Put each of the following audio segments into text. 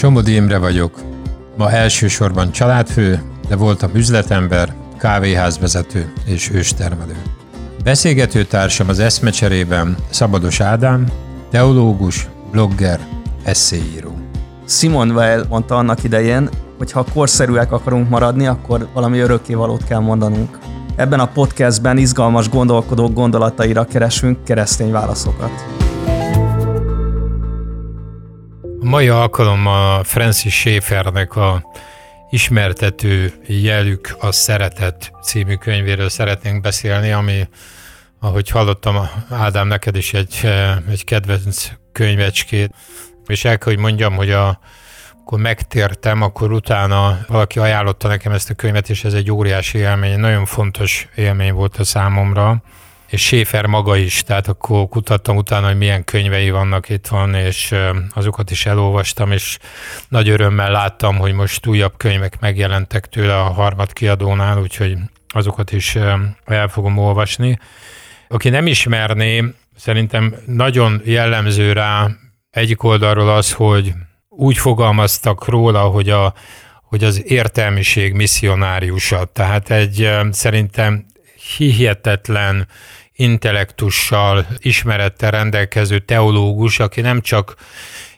Somodi Imre vagyok. Ma elsősorban családfő, de voltam üzletember, kávéházvezető és őstermelő. Beszélgető társam az eszmecserében Szabados Ádám, teológus, blogger, eszéíró. Simon Weil mondta annak idején, hogy ha korszerűek akarunk maradni, akkor valami örökkévalót kell mondanunk. Ebben a podcastben izgalmas gondolkodók gondolataira keresünk keresztény válaszokat. Mai alkalommal Francis Schaeffernek a ismertető jelük a Szeretet című könyvéről szeretnénk beszélni, ami, ahogy hallottam, Ádám, neked is egy, egy kedvenc könyvecskét, és el kell, hogy mondjam, hogy a, akkor megtértem, akkor utána valaki ajánlotta nekem ezt a könyvet, és ez egy óriási élmény, nagyon fontos élmény volt a számomra, és Schäfer maga is, tehát akkor kutattam utána, hogy milyen könyvei vannak itt van, és azokat is elolvastam, és nagy örömmel láttam, hogy most újabb könyvek megjelentek tőle a harmad kiadónál, úgyhogy azokat is el fogom olvasni. Aki nem ismerné, szerintem nagyon jellemző rá egyik oldalról az, hogy úgy fogalmaztak róla, hogy, a, hogy az értelmiség misszionáriusa. Tehát egy szerintem hihetetlen intellektussal, ismerettel rendelkező teológus, aki nem csak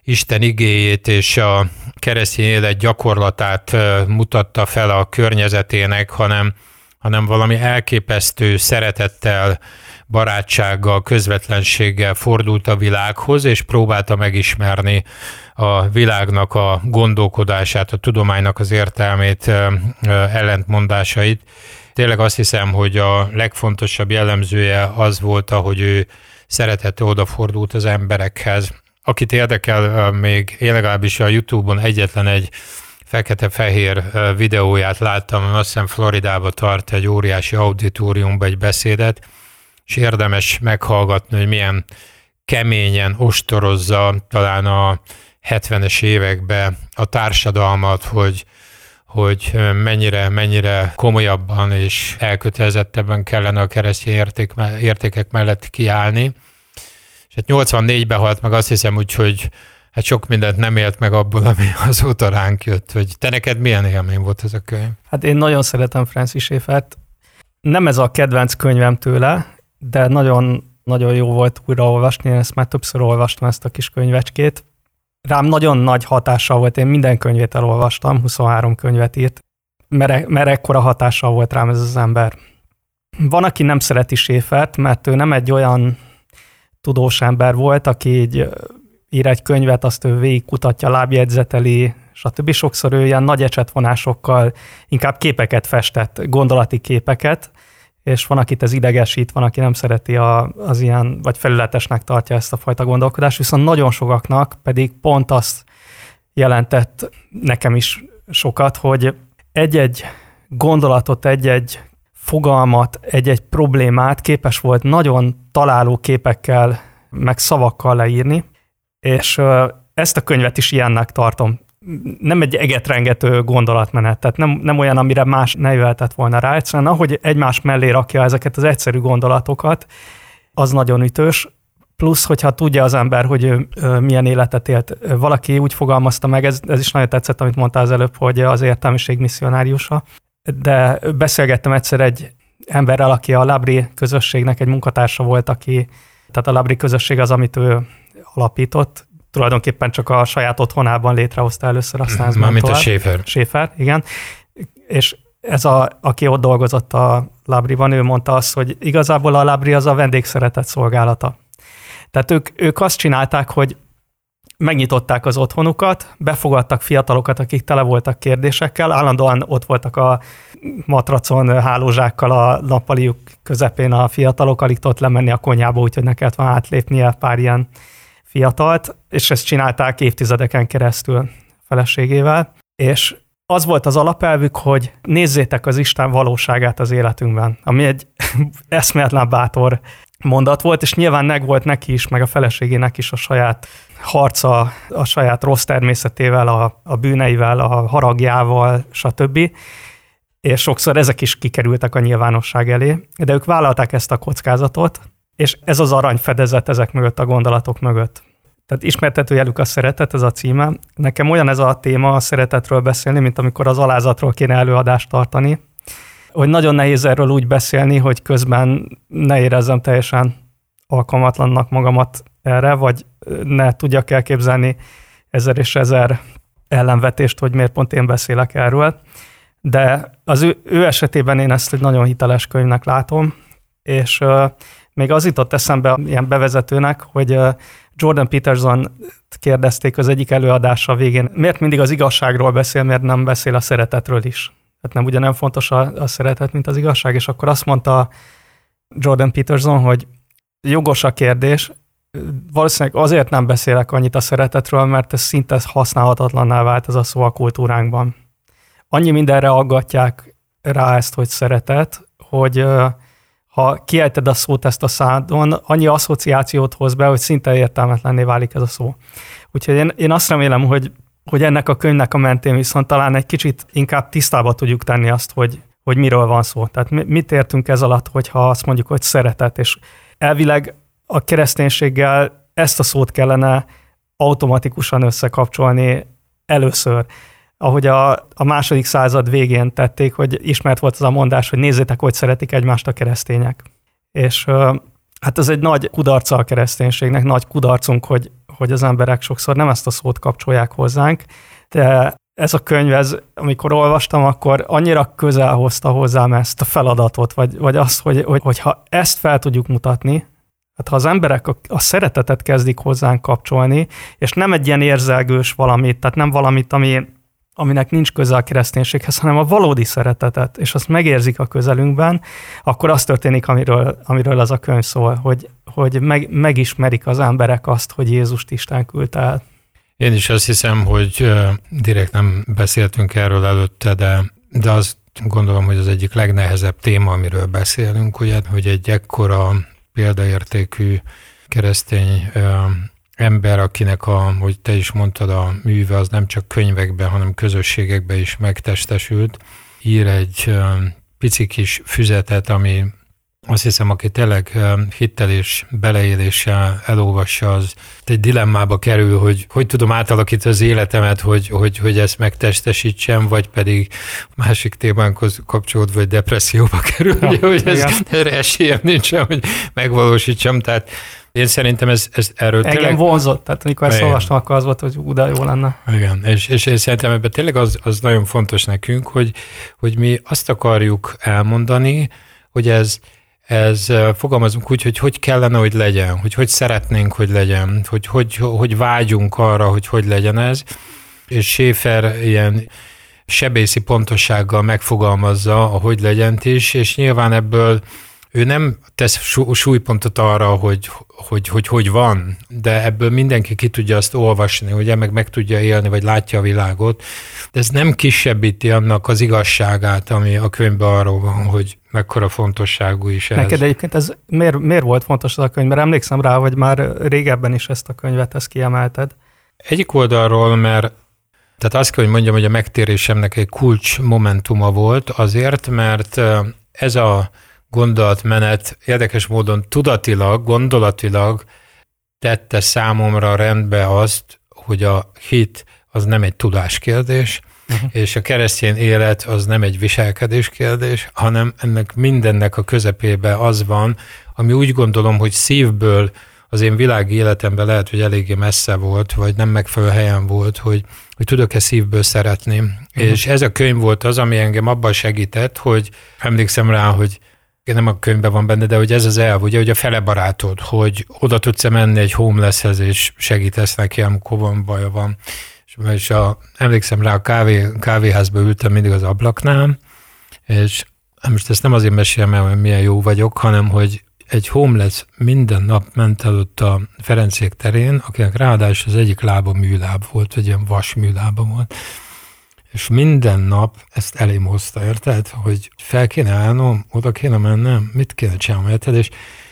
Isten igéjét és a keresztény élet gyakorlatát mutatta fel a környezetének, hanem, hanem valami elképesztő szeretettel, barátsággal, közvetlenséggel fordult a világhoz, és próbálta megismerni a világnak a gondolkodását, a tudománynak az értelmét, ellentmondásait. Tényleg azt hiszem, hogy a legfontosabb jellemzője az volt, hogy ő szeretette odafordult az emberekhez. Akit érdekel, még én legalábbis a YouTube-on egyetlen egy fekete-fehér videóját láttam, azt hiszem Floridába tart egy óriási auditoriumba egy beszédet, és érdemes meghallgatni, hogy milyen keményen ostorozza talán a 70-es években a társadalmat, hogy hogy mennyire, mennyire komolyabban és elkötelezettebben kellene a keresztény érték, értékek mellett kiállni. És hát 84-ben halt meg azt hiszem úgy, hogy hát sok mindent nem élt meg abból, ami azóta ránk jött. Hogy te neked milyen élmény volt ez a könyv? Hát én nagyon szeretem Francis Schaeffert. Nem ez a kedvenc könyvem tőle, de nagyon, nagyon jó volt újraolvasni, én ezt már többször olvastam ezt a kis könyvecskét. Rám nagyon nagy hatással volt, én minden könyvét elolvastam, 23 könyvet írt, mert, mert ekkora hatással volt rám ez az ember. Van, aki nem szereti Séfert, mert ő nem egy olyan tudós ember volt, aki így ír egy könyvet, azt ő végigkutatja, lábjegyzeteli, stb. Sokszor ő ilyen nagy ecsetvonásokkal inkább képeket festett, gondolati képeket, és van, akit ez idegesít, van, aki nem szereti a, az ilyen, vagy felületesnek tartja ezt a fajta gondolkodást, viszont nagyon sokaknak pedig pont azt jelentett nekem is sokat, hogy egy-egy gondolatot, egy-egy fogalmat, egy-egy problémát képes volt nagyon találó képekkel, meg szavakkal leírni, és ezt a könyvet is ilyennek tartom nem egy egetrengető gondolatmenet, tehát nem, nem olyan, amire más ne jöhetett volna rá, egyszerűen ahogy egymás mellé rakja ezeket az egyszerű gondolatokat, az nagyon ütős, plusz, hogyha tudja az ember, hogy milyen életet élt. Valaki úgy fogalmazta meg, ez, ez is nagyon tetszett, amit mondtál az előbb, hogy az értelmiség misszionáriusa, de beszélgettem egyszer egy emberrel, aki a Labri közösségnek egy munkatársa volt, aki, tehát a Labri közösség az, amit ő alapított, tulajdonképpen csak a saját otthonában létrehozta először, aztán ez Mármint a Schaefer. Schaefer, igen. És ez a, aki ott dolgozott a Labriban, ő mondta azt, hogy igazából a Labri az a vendégszeretet szolgálata. Tehát ők, ők azt csinálták, hogy megnyitották az otthonukat, befogadtak fiatalokat, akik tele voltak kérdésekkel, állandóan ott voltak a matracon hálózsákkal a nappaliuk közepén a fiatalok, alig tudott lemenni a konyába, úgyhogy ne kellett volna átlépnie pár ilyen fiatalt, és ezt csinálták évtizedeken keresztül feleségével, és az volt az alapelvük, hogy nézzétek az Isten valóságát az életünkben, ami egy eszméletlen bátor mondat volt, és nyilván meg volt neki is, meg a feleségének is a saját harca, a saját rossz természetével, a, a bűneivel, a haragjával, stb. És sokszor ezek is kikerültek a nyilvánosság elé, de ők vállalták ezt a kockázatot, és ez az arany fedezet ezek mögött a gondolatok mögött. Tehát ismertető jelük a szeretet, ez a címe. Nekem olyan ez a téma a szeretetről beszélni, mint amikor az alázatról kéne előadást tartani, hogy nagyon nehéz erről úgy beszélni, hogy közben ne érezzem teljesen alkalmatlannak magamat erre, vagy ne tudjak elképzelni ezer és ezer ellenvetést, hogy miért pont én beszélek erről. De az ő, ő esetében én ezt egy nagyon hiteles könyvnek látom, és még az jutott eszembe ilyen bevezetőnek, hogy Jordan Peterson kérdezték az egyik előadása végén, miért mindig az igazságról beszél, miért nem beszél a szeretetről is. Tehát nem ugye nem fontos a, a szeretet, mint az igazság, és akkor azt mondta Jordan Peterson, hogy jogos a kérdés, valószínűleg azért nem beszélek annyit a szeretetről, mert ez szinte használhatatlanná vált ez a szó a kultúránkban. Annyi mindenre aggatják rá ezt, hogy szeretet, hogy ha kiejted a szót ezt a szádon, annyi asszociációt hoz be, hogy szinte értelmetlenné válik ez a szó. Úgyhogy én, én azt remélem, hogy, hogy ennek a könyvnek a mentén viszont talán egy kicsit inkább tisztába tudjuk tenni azt, hogy, hogy miről van szó. Tehát mit értünk ez alatt, hogyha azt mondjuk, hogy szeretet, és elvileg a kereszténységgel ezt a szót kellene automatikusan összekapcsolni először. Ahogy a, a második század végén tették, hogy ismert volt az a mondás, hogy nézzétek, hogy szeretik egymást a keresztények. És hát ez egy nagy kudarca a kereszténységnek, nagy kudarcunk, hogy, hogy az emberek sokszor nem ezt a szót kapcsolják hozzánk, de ez a könyv, ez, amikor olvastam, akkor annyira közel hozta hozzám ezt a feladatot, vagy, vagy azt, hogy, hogy, hogyha ezt fel tudjuk mutatni, Hát ha az emberek a, a szeretetet kezdik hozzánk kapcsolni, és nem egy ilyen érzelgős valamit, tehát nem valamit, ami, aminek nincs köze a kereszténységhez, hanem a valódi szeretetet, és azt megérzik a közelünkben, akkor az történik, amiről, amiről az a könyv szól, hogy, hogy meg, megismerik az emberek azt, hogy Jézust Isten küldte el. Én is azt hiszem, hogy direkt nem beszéltünk erről előtte, de, de azt gondolom, hogy az egyik legnehezebb téma, amiről beszélünk, ugye, hogy egy ekkora példaértékű keresztény ember, akinek a, hogy te is mondtad, a műve az nem csak könyvekben, hanem közösségekben is megtestesült, ír egy pici kis füzetet, ami azt hiszem, aki tényleg hittel és beleéléssel elolvassa, az egy dilemmába kerül, hogy hogy tudom átalakítani az életemet, hogy, hogy, hogy ezt megtestesítsem, vagy pedig másik témánkhoz kapcsolódva, vagy depresszióba kerül, ja, hogy ez, erre esélyem nincsen, hogy megvalósítsam, tehát én szerintem ez, ez erről Engem tényleg... vonzott, tehát amikor ezt olvastam, akkor az volt, hogy ú, de jó lenne. Igen, és, és én szerintem ebben tényleg az, az nagyon fontos nekünk, hogy, hogy mi azt akarjuk elmondani, hogy ez, ez fogalmazunk úgy, hogy hogy kellene, hogy legyen, hogy hogy szeretnénk, hogy legyen, hogy hogy, hogy vágyunk arra, hogy hogy legyen ez, és Schäfer ilyen sebészi pontossággal megfogalmazza a hogy legyent is, és nyilván ebből ő nem tesz súlypontot arra, hogy hogy, hogy hogy van, de ebből mindenki ki tudja azt olvasni, ugye, meg meg tudja élni, vagy látja a világot, de ez nem kisebbíti annak az igazságát, ami a könyvben arról van, hogy mekkora fontosságú is ez. Neked egyébként ez miért, miért volt fontos az a könyv? Mert emlékszem rá, hogy már régebben is ezt a könyvet ezt kiemelted. Egyik oldalról, mert tehát azt kell, hogy mondjam, hogy a megtérésemnek egy kulcs momentuma volt azért, mert ez a gondolatmenet érdekes módon tudatilag, gondolatilag tette számomra rendbe azt, hogy a hit az nem egy tudáskérdés, uh-huh. és a keresztény élet az nem egy viselkedés kérdés, hanem ennek mindennek a közepébe az van, ami úgy gondolom, hogy szívből az én világi életemben lehet, hogy eléggé messze volt, vagy nem megfelelő helyen volt, hogy, hogy tudok-e szívből szeretni. Uh-huh. És ez a könyv volt az, ami engem abban segített, hogy emlékszem rá, hogy nem a könyvben van benne, de hogy ez az elv, ugye, hogy a fele barátod, hogy oda tudsz menni egy homelesshez, és segítesz neki, amikor van baja van. És, a, emlékszem rá, a kávé, kávéházba ültem mindig az ablaknál, és most ezt nem azért mesélem el, hogy milyen jó vagyok, hanem hogy egy homeless minden nap ment előtt a Ferencék terén, akinek ráadásul az egyik lába műláb volt, vagy ilyen vas műlába volt, és minden nap ezt elém hozta, érted? Hogy fel kéne állnom, oda kéne mennem, mit kéne csinálnom, érted? És,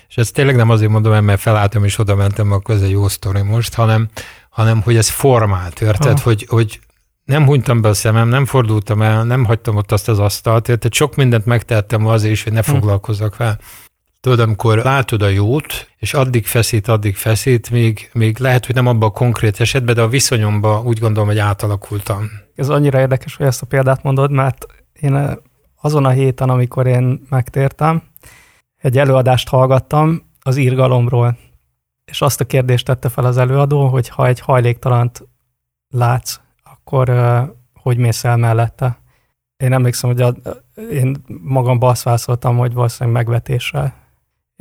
és ezt tényleg nem azért mondom, mert felálltam és oda mentem, akkor ez egy jó sztori most, hanem, hanem hogy ez formált, érted? Ah. Hogy, hogy nem hunytam be a szemem, nem fordultam el, nem hagytam ott azt az asztalt, érted? Sok mindent megtettem azért is, hogy ne hm. foglalkozzak vele. Tudod, amikor látod a jót, és addig feszít, addig feszít, még, még lehet, hogy nem abban a konkrét esetben, de a viszonyomban úgy gondolom, hogy átalakultam. Ez annyira érdekes, hogy ezt a példát mondod, mert én eh, azon a héten, amikor én megtértem, egy előadást hallgattam az írgalomról, és azt a kérdést tette fel az előadó, hogy ha egy hajléktalant látsz, akkor uh, hogy mész el mellette? Én emlékszem, hogy a, én magam azt válaszoltam, hogy valószínűleg megvetéssel.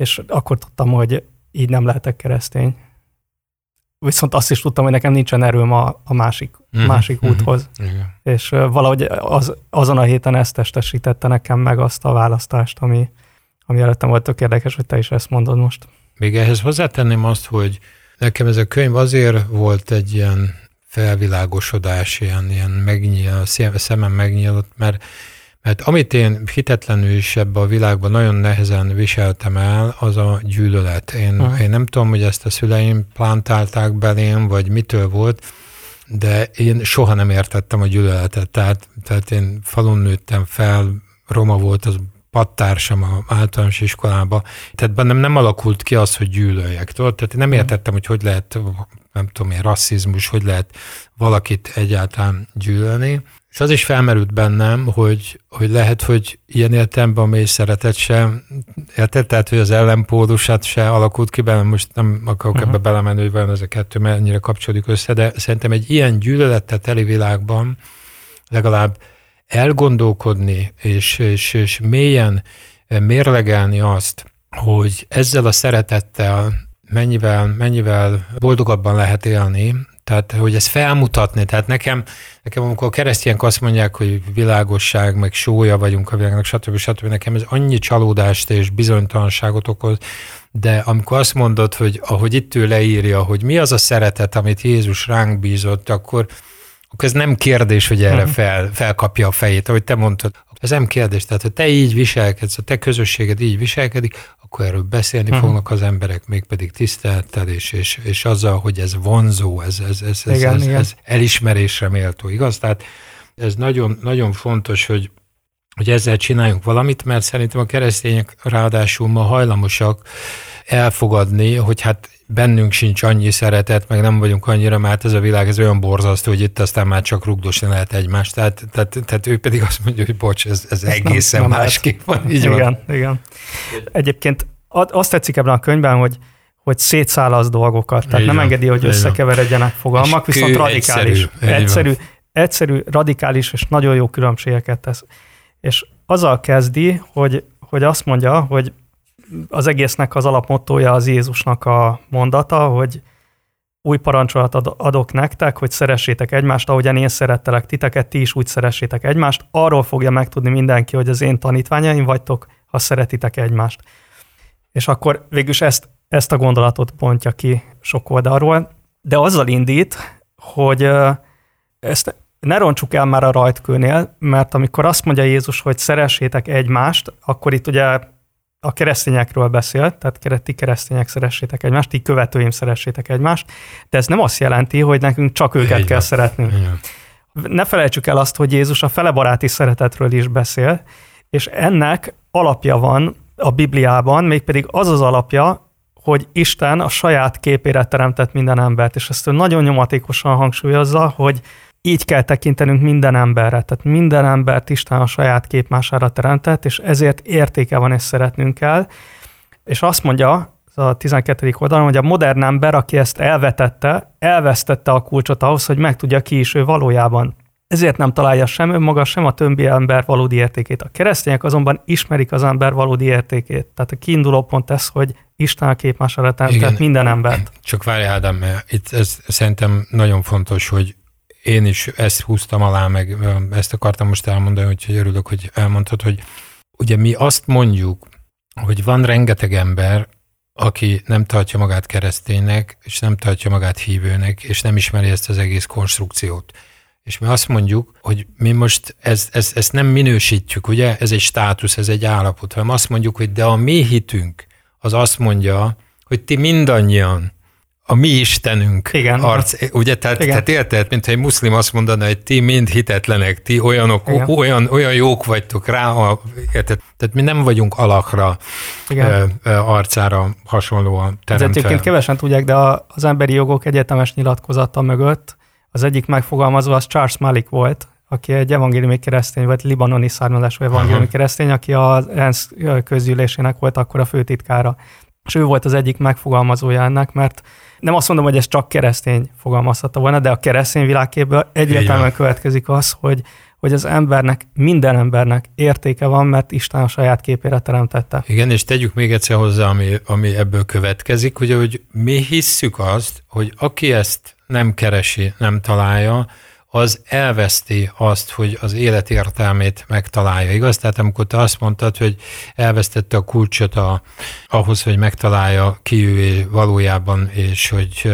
És akkor tudtam, hogy így nem lehetek keresztény. Viszont azt is tudtam, hogy nekem nincsen erőm a, a másik, mm-hmm. másik mhm. úthoz. Mm-hmm. És valahogy az, azon a héten ezt testesítette nekem meg azt a választást, ami, ami előttem volt tök érdekes, hogy te is ezt mondod most. Még ehhez hozzátenném azt, hogy nekem ez a könyv azért volt egy ilyen felvilágosodás, ilyen, ilyen megnyíl, szemem megnyílt, mert, mert amit én hitetlenül is ebbe a világban nagyon nehezen viseltem el, az a gyűlölet. Én, uh-huh. én nem tudom, hogy ezt a szüleim plántálták belém, vagy mitől volt, de én soha nem értettem a gyűlöletet. Tehát, tehát én falun nőttem fel, roma volt az pattársam a általános iskolába, tehát bennem nem alakult ki az, hogy gyűlöljek. Tudod? Tehát én nem értettem, hogy hogy lehet, nem tudom én, rasszizmus, hogy lehet valakit egyáltalán gyűlölni. És az is felmerült bennem, hogy, hogy lehet, hogy ilyen értelemben a mély szeretet sem, érted? Tehát, hogy az ellenpólusát se alakult ki bennem, most nem akarok uh-huh. ebbe belemenni, hogy van ez a kettő mennyire kapcsolódik össze, de szerintem egy ilyen gyűlölettel teli világban legalább elgondolkodni és, és, és mélyen mérlegelni azt, hogy ezzel a szeretettel mennyivel, mennyivel boldogabban lehet élni, tehát, hogy ezt felmutatni, tehát nekem, nekem amikor a keresztények azt mondják, hogy világosság, meg sója vagyunk a világnak, stb. stb. Nekem ez annyi csalódást és bizonytalanságot okoz, de amikor azt mondod, hogy ahogy itt ő leírja, hogy mi az a szeretet, amit Jézus ránk bízott, akkor, akkor ez nem kérdés, hogy erre mhm. fel, felkapja a fejét, ahogy te mondtad. Ez nem kérdés, tehát ha te így viselkedsz, a te közösséged így viselkedik, akkor erről beszélni uh-huh. fognak az emberek, mégpedig tisztelettel, és, és, és azzal, hogy ez vonzó, ez, ez, ez, ez, igen, ez, igen. ez elismerésre méltó, igaz? Tehát ez nagyon, nagyon fontos, hogy, hogy ezzel csináljunk valamit, mert szerintem a keresztények ráadásul ma hajlamosak elfogadni, hogy hát bennünk sincs annyi szeretet, meg nem vagyunk annyira, mert ez a világ ez olyan borzasztó, hogy itt aztán már csak rugdosni lehet egymást. Tehát, tehát, tehát ő pedig azt mondja, hogy bocs, ez, ez egészen nem, nem másképp van. Így igen, van. igen. Egyébként azt tetszik ebben a könyvben, hogy hogy szétszállaz dolgokat, tehát Igen, nem engedi, hogy összekeveredjenek fogalmak, és viszont radikális, egyszerű, egyszerű, egyszerű, radikális és nagyon jó különbségeket tesz. És azzal kezdi, hogy, hogy azt mondja, hogy az egésznek az alapmottója az Jézusnak a mondata, hogy új parancsolatot adok nektek, hogy szeressétek egymást, ahogyan én szerettelek titeket, ti is úgy szeressétek egymást. Arról fogja megtudni mindenki, hogy az én tanítványaim vagytok, ha szeretitek egymást. És akkor végülis ezt, ezt a gondolatot pontja ki sok oldalról, de azzal indít, hogy ezt ne roncsuk el már a rajtkőnél, mert amikor azt mondja Jézus, hogy szeressétek egymást, akkor itt ugye a keresztényekről beszél, tehát ti keresztények szeressétek egymást, ti követőim szeressétek egymást, de ez nem azt jelenti, hogy nekünk csak őket Egy kell szeretnünk. Igen. Ne felejtsük el azt, hogy Jézus a felebaráti szeretetről is beszél, és ennek alapja van a Bibliában, mégpedig az az alapja, hogy Isten a saját képére teremtett minden embert, és ezt ő nagyon nyomatékosan hangsúlyozza, hogy így kell tekintenünk minden emberre, tehát minden embert Isten a saját képmására teremtett, és ezért értéke van, és szeretnünk kell. És azt mondja a 12. oldalon, hogy a modern ember, aki ezt elvetette, elvesztette a kulcsot ahhoz, hogy megtudja ki is ő valójában. Ezért nem találja sem önmaga, sem a többi ember valódi értékét. A keresztények azonban ismerik az ember valódi értékét. Tehát a kiinduló pont ez, hogy Isten a képmására teremtett minden embert. Csak várj Ádám, itt ez szerintem nagyon fontos, hogy én is ezt húztam alá, meg ezt akartam most elmondani, hogy örülök, hogy elmondtad, hogy ugye mi azt mondjuk, hogy van rengeteg ember, aki nem tartja magát kereszténynek, és nem tartja magát hívőnek, és nem ismeri ezt az egész konstrukciót. És mi azt mondjuk, hogy mi most ezt, ezt, ezt nem minősítjük, ugye? Ez egy státusz, ez egy állapot, hanem azt mondjuk, hogy de a mi hitünk az azt mondja, hogy ti mindannyian a mi Istenünk Igen. arc. Ugye, tehát, Igen. tehát érted, mint egy muszlim azt mondaná, hogy ti mind hitetlenek, ti olyanok, Igen. olyan, olyan jók vagytok rá, a, érted? Tehát mi nem vagyunk alakra, Igen. ö, ö, arcára hasonlóan Ez teremtve. egyébként kevesen tudják, de a- az emberi jogok egyetemes nyilatkozata mögött az egyik megfogalmazó az Charles Malik volt, aki egy evangéliumi keresztény, vagy libanoni származású evangéliumi Aha. keresztény, aki az ENSZ közgyűlésének volt akkor a főtitkára. És ő volt az egyik megfogalmazója ennek, mert nem azt mondom, hogy ez csak keresztény fogalmazhatta volna, de a keresztény világképből egyértelműen következik az, hogy, hogy az embernek, minden embernek értéke van, mert Isten a saját képére teremtette. Igen, és tegyük még egyszer hozzá, ami, ami ebből következik, ugye, hogy mi hisszük azt, hogy aki ezt nem keresi, nem találja, az elveszti azt, hogy az élet értelmét megtalálja, igaz? Tehát amikor te azt mondtad, hogy elvesztette a kulcsot a, ahhoz, hogy megtalálja ki ő valójában, és hogy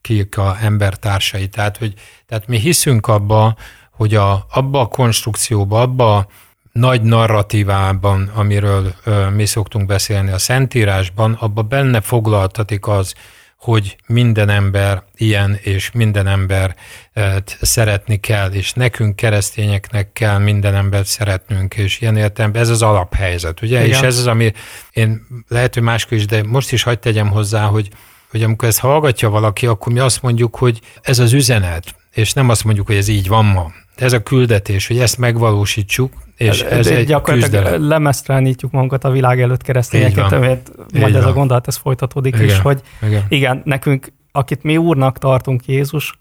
kik a embertársai. Tehát, hogy, tehát mi hiszünk abba, hogy a, abba a konstrukcióba, abba a nagy narratívában, amiről ö, mi szoktunk beszélni a Szentírásban, abba benne foglaltatik az, hogy minden ember ilyen, és minden ember szeretni kell, és nekünk keresztényeknek kell minden embert szeretnünk, és ilyen értelemben ez az alaphelyzet, ugye? Igen. És ez az, ami én lehet, hogy máskor is, de most is hagyd tegyem hozzá, hogy, hogy amikor ezt hallgatja valaki, akkor mi azt mondjuk, hogy ez az üzenet, és nem azt mondjuk, hogy ez így van ma. Ez a küldetés, hogy ezt megvalósítsuk, és ez De egy gyakorlatilag küzdelem. lemeztelenítjük magunkat a világ előtt keresztényeket, Így majd ez a gondolat, ez folytatódik Igen. is, hogy Igen. igen, nekünk, akit mi úrnak tartunk Jézus,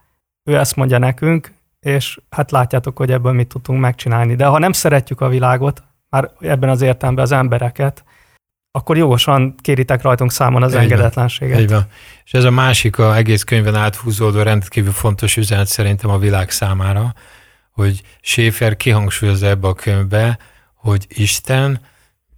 ő ezt mondja nekünk, és hát látjátok, hogy ebből mit tudtunk megcsinálni. De ha nem szeretjük a világot, már ebben az értelemben az embereket, akkor jogosan kéritek rajtunk számon az Így engedetlenséget. Így van. És ez a másik, a egész könyvben áthúzódó rendkívül fontos üzenet szerintem a világ számára, hogy Schaefer kihangsúlyozza ebbe a könyvbe, hogy Isten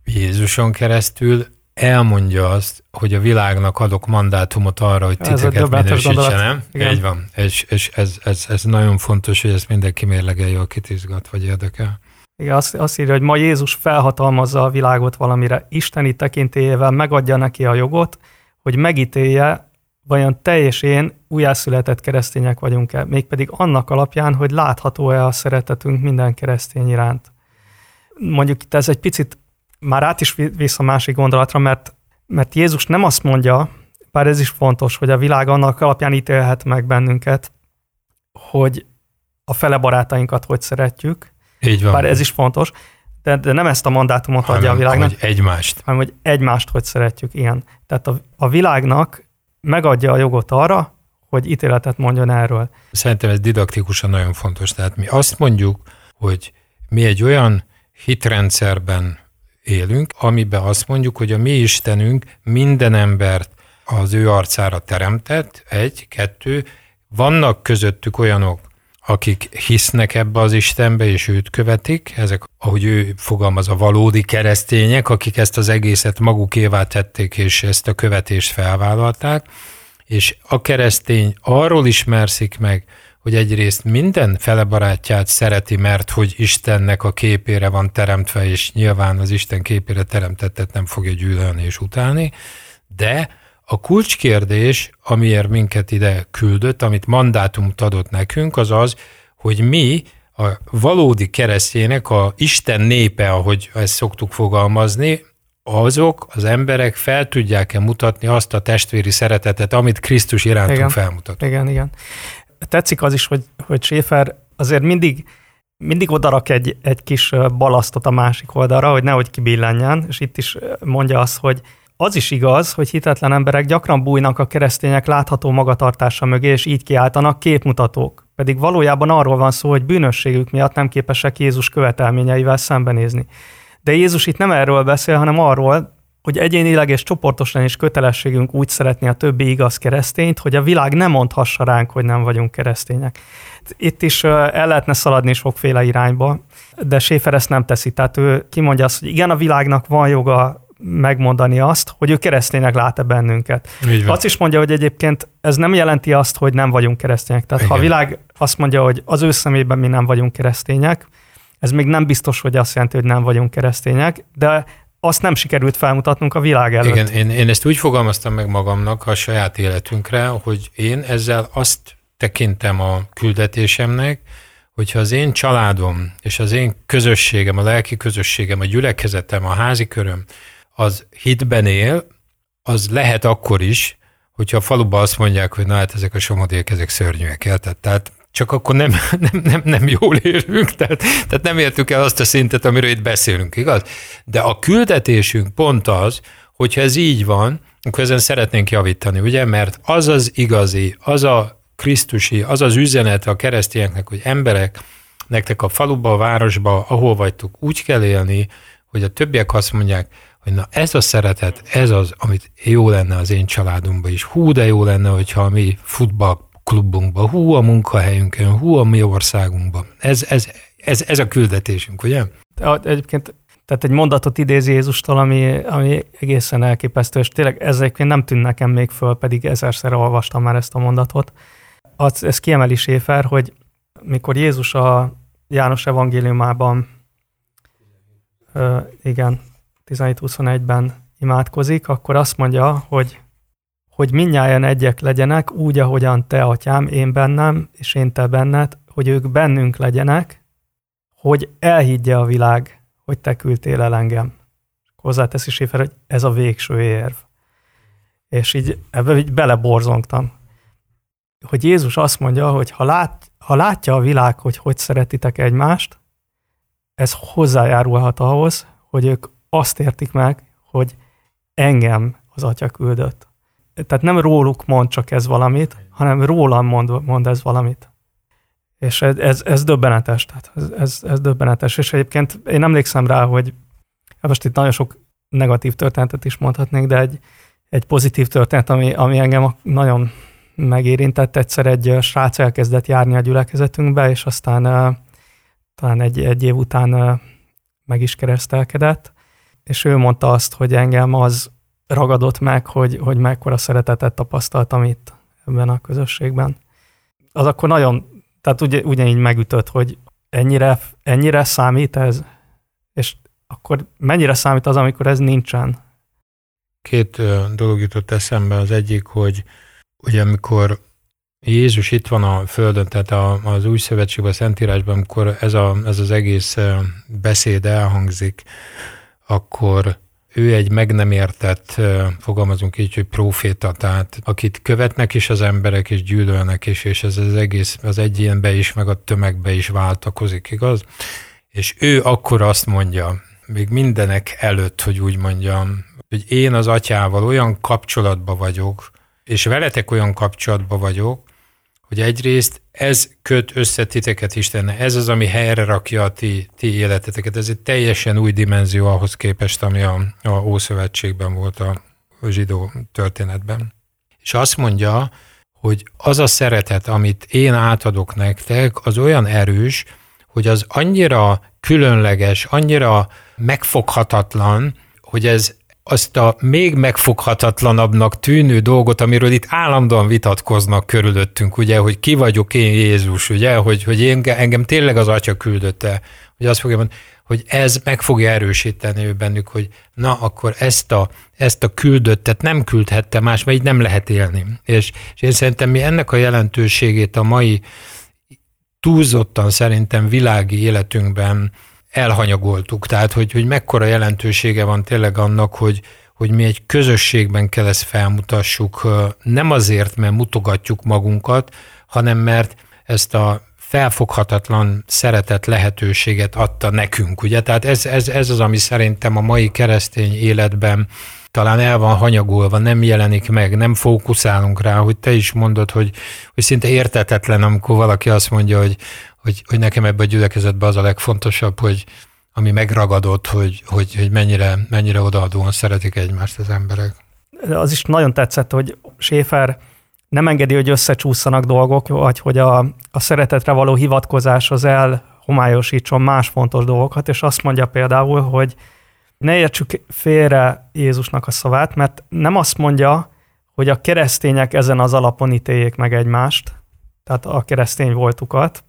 Jézuson keresztül elmondja azt, hogy a világnak adok mandátumot arra, hogy egy titeket döbbenetes minősítse, gondolat. nem? Igen. Így van. És, és ez, ez, ez, nagyon fontos, hogy ezt mindenki mérlegelje, akit izgat vagy érdekel. Igen, azt, azt írja, hogy ma Jézus felhatalmazza a világot valamire, isteni tekintélyével megadja neki a jogot, hogy megítélje, vajon te és én újjászületett keresztények vagyunk-e, mégpedig annak alapján, hogy látható-e a szeretetünk minden keresztény iránt. Mondjuk itt ez egy picit már át is visz a másik gondolatra, mert, mert Jézus nem azt mondja, bár ez is fontos, hogy a világ annak alapján ítélhet meg bennünket, hogy a fele barátainkat hogy szeretjük, Így van. bár ez is fontos, de, de nem ezt a mandátumot adja a Hanem, világnak, hogy egymást. hanem hogy egymást hogy szeretjük, ilyen. Tehát a, a világnak megadja a jogot arra, hogy ítéletet mondjon erről. Szerintem ez didaktikusan nagyon fontos. Tehát mi azt mondjuk, hogy mi egy olyan hitrendszerben élünk, amiben azt mondjuk, hogy a mi Istenünk minden embert az ő arcára teremtett, egy, kettő, vannak közöttük olyanok, akik hisznek ebbe az Istenbe, és őt követik, ezek, ahogy ő fogalmaz, a valódi keresztények, akik ezt az egészet magukévá tették, és ezt a követést felvállalták, és a keresztény arról ismerszik meg, hogy egyrészt minden fele barátját szereti, mert hogy Istennek a képére van teremtve, és nyilván az Isten képére teremtettet nem fogja gyűlölni és utálni, de a kulcskérdés, amiért minket ide küldött, amit mandátumot adott nekünk, az az, hogy mi a valódi keresztjének, a Isten népe, ahogy ezt szoktuk fogalmazni, azok az emberek fel tudják-e mutatni azt a testvéri szeretetet, amit Krisztus irántunk Igen. felmutat. Igen, igen. Tetszik az is, hogy, hogy Schäfer azért mindig, mindig odarak egy, egy kis balasztot a másik oldalra, hogy nehogy kibillenjen, és itt is mondja azt, hogy az is igaz, hogy hitetlen emberek gyakran bújnak a keresztények látható magatartása mögé, és így kiáltanak képmutatók. Pedig valójában arról van szó, hogy bűnösségük miatt nem képesek Jézus követelményeivel szembenézni. De Jézus itt nem erről beszél, hanem arról, hogy egyénileg és csoportosan is kötelességünk úgy szeretni a többi igaz keresztényt, hogy a világ nem mondhassa ránk, hogy nem vagyunk keresztények. Itt is el lehetne szaladni sokféle irányba, de Schäfer ezt nem teszi. Tehát ő kimondja azt, hogy igen, a világnak van joga megmondani azt, hogy ő kereszténynek lát-e bennünket. Azt is mondja, hogy egyébként ez nem jelenti azt, hogy nem vagyunk keresztények. Tehát ha a Igen. világ azt mondja, hogy az ő szemében mi nem vagyunk keresztények, ez még nem biztos, hogy azt jelenti, hogy nem vagyunk keresztények, de azt nem sikerült felmutatnunk a világ előtt. Igen, én, én ezt úgy fogalmaztam meg magamnak a saját életünkre, hogy én ezzel azt tekintem a küldetésemnek, hogyha az én családom és az én közösségem, a lelki közösségem, a gyülekezetem, a házi köröm, az hitben él, az lehet akkor is, hogyha a faluban azt mondják, hogy na hát ezek a somodék, ezek szörnyűek, érted? Tehát csak akkor nem, nem, nem, nem jól élünk, tehát, tehát nem értük el azt a szintet, amiről itt beszélünk, igaz? De a küldetésünk pont az, hogyha ez így van, akkor ezen szeretnénk javítani, ugye? Mert az az igazi, az a Krisztusi, az az üzenet a keresztényeknek, hogy emberek, nektek a faluba, a városba, ahol vagytok, úgy kell élni, hogy a többiek azt mondják, hogy na ez a szeretet, ez az, amit jó lenne az én családomban is. Hú, de jó lenne, hogyha a mi futballklubunkban, hú a munkahelyünkön, hú a mi országunkban. Ez, ez, ez, ez a küldetésünk, ugye? Egyébként tehát egy mondatot idézi Jézustól, ami, ami egészen elképesztő, és tényleg ezek nem tűn nekem még föl, pedig ezerszer olvastam már ezt a mondatot. Az, ez kiemeli Séfer, hogy mikor Jézus a János evangéliumában, ö, igen, 17-21-ben imádkozik, akkor azt mondja, hogy, hogy minnyáján egyek legyenek, úgy, ahogyan te, atyám, én bennem, és én te benned, hogy ők bennünk legyenek, hogy elhiggye a világ, hogy te küldtél el engem. Hozzáteszi Séfer, hogy ez a végső érv. És így ebbe így beleborzongtam. Hogy Jézus azt mondja, hogy ha, lát, ha látja a világ, hogy hogy szeretitek egymást, ez hozzájárulhat ahhoz, hogy ők azt értik meg, hogy engem az atya küldött. Tehát nem róluk mond csak ez valamit, hanem rólam mond, mond ez valamit. És ez, ez, ez döbbenetes, tehát ez, ez, ez döbbenetes. És egyébként én emlékszem rá, hogy hát most itt nagyon sok negatív történetet is mondhatnék, de egy, egy pozitív történet, ami, ami engem nagyon megérintett. Egyszer egy srác elkezdett járni a gyülekezetünkbe, és aztán talán egy, egy év után meg is keresztelkedett, és ő mondta azt, hogy engem az ragadott meg, hogy, hogy mekkora szeretetet tapasztaltam itt ebben a közösségben. Az akkor nagyon, tehát ugye, ugyanígy megütött, hogy ennyire, ennyire számít ez, és akkor mennyire számít az, amikor ez nincsen? Két dolog jutott eszembe. Az egyik, hogy ugye amikor Jézus itt van a Földön, tehát az új szövetségben, a Szentírásban, amikor ez, a, ez az egész beszéd elhangzik, akkor ő egy meg nem értett, fogalmazunk így, hogy proféta, tehát akit követnek is az emberek, és gyűlölnek is, és ez az egész az egyénbe is, meg a tömegbe is váltakozik, igaz? És ő akkor azt mondja, még mindenek előtt, hogy úgy mondjam, hogy én az atyával olyan kapcsolatban vagyok, és veletek olyan kapcsolatban vagyok, hogy egyrészt ez köt össze titeket Isten, ez az, ami helyre rakja a ti, ti életeteket. Ez egy teljesen új dimenzió ahhoz képest, ami a, a Ószövetségben volt a, a zsidó történetben. És azt mondja, hogy az a szeretet, amit én átadok nektek, az olyan erős, hogy az annyira különleges, annyira megfoghatatlan, hogy ez azt a még megfoghatatlanabbnak tűnő dolgot, amiről itt állandóan vitatkoznak körülöttünk, ugye, hogy ki vagyok én Jézus, ugye, hogy, hogy én, engem tényleg az Atya küldötte, hogy azt fogja mondani, hogy ez meg fogja erősíteni ő bennük, hogy na, akkor ezt a, ezt a küldöttet nem küldhette más, mert így nem lehet élni. És, és én szerintem mi ennek a jelentőségét a mai túlzottan szerintem világi életünkben elhanyagoltuk. Tehát, hogy, hogy mekkora jelentősége van tényleg annak, hogy, hogy mi egy közösségben kell ezt felmutassuk, nem azért, mert mutogatjuk magunkat, hanem mert ezt a felfoghatatlan szeretet lehetőséget adta nekünk, ugye? Tehát ez, ez, ez az, ami szerintem a mai keresztény életben talán el van hanyagolva, nem jelenik meg, nem fókuszálunk rá, hogy te is mondod, hogy, hogy szinte értetetlen, amikor valaki azt mondja, hogy, hogy, hogy nekem ebben a gyülekezetben az a legfontosabb, hogy ami megragadott, hogy, hogy, hogy mennyire, mennyire odaadóan szeretik egymást az emberek. Az is nagyon tetszett, hogy Schäfer nem engedi, hogy összecsúszanak dolgok, vagy hogy a, a szeretetre való hivatkozás az elhomályosítson más fontos dolgokat, és azt mondja például, hogy ne értsük félre Jézusnak a szavát, mert nem azt mondja, hogy a keresztények ezen az alapon ítéljék meg egymást, tehát a keresztény voltukat,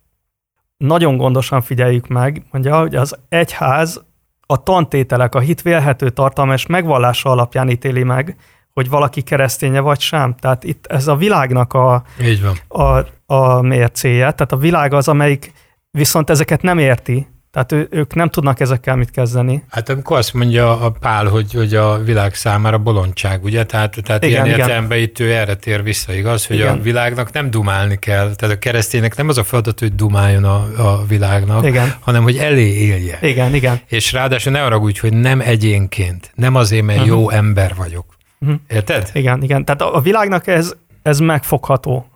nagyon gondosan figyeljük meg, mondja, hogy az egyház a tantételek, a hit vélhető tartalma és megvallása alapján ítéli meg, hogy valaki kereszténye vagy sem. Tehát itt ez a világnak a, Így van. a, a mércéje. Tehát a világ az, amelyik viszont ezeket nem érti, tehát ő, ők nem tudnak ezekkel mit kezdeni. Hát amikor azt mondja a Pál, hogy, hogy a világ számára bolondság, ugye? Tehát, tehát Igen, ilyen értelemben itt ő erre tér vissza, igaz? Hogy Igen. a világnak nem dumálni kell. Tehát a kereszténynek nem az a feladat, hogy dumáljon a, a világnak, Igen. hanem hogy elé élje. Igen, igen. És ráadásul ne arra úgy, hogy nem egyénként, nem azért, mert jó ember vagyok. Mhm. Érted? Igen, igen. Tehát a, a világnak ez, ez megfogható.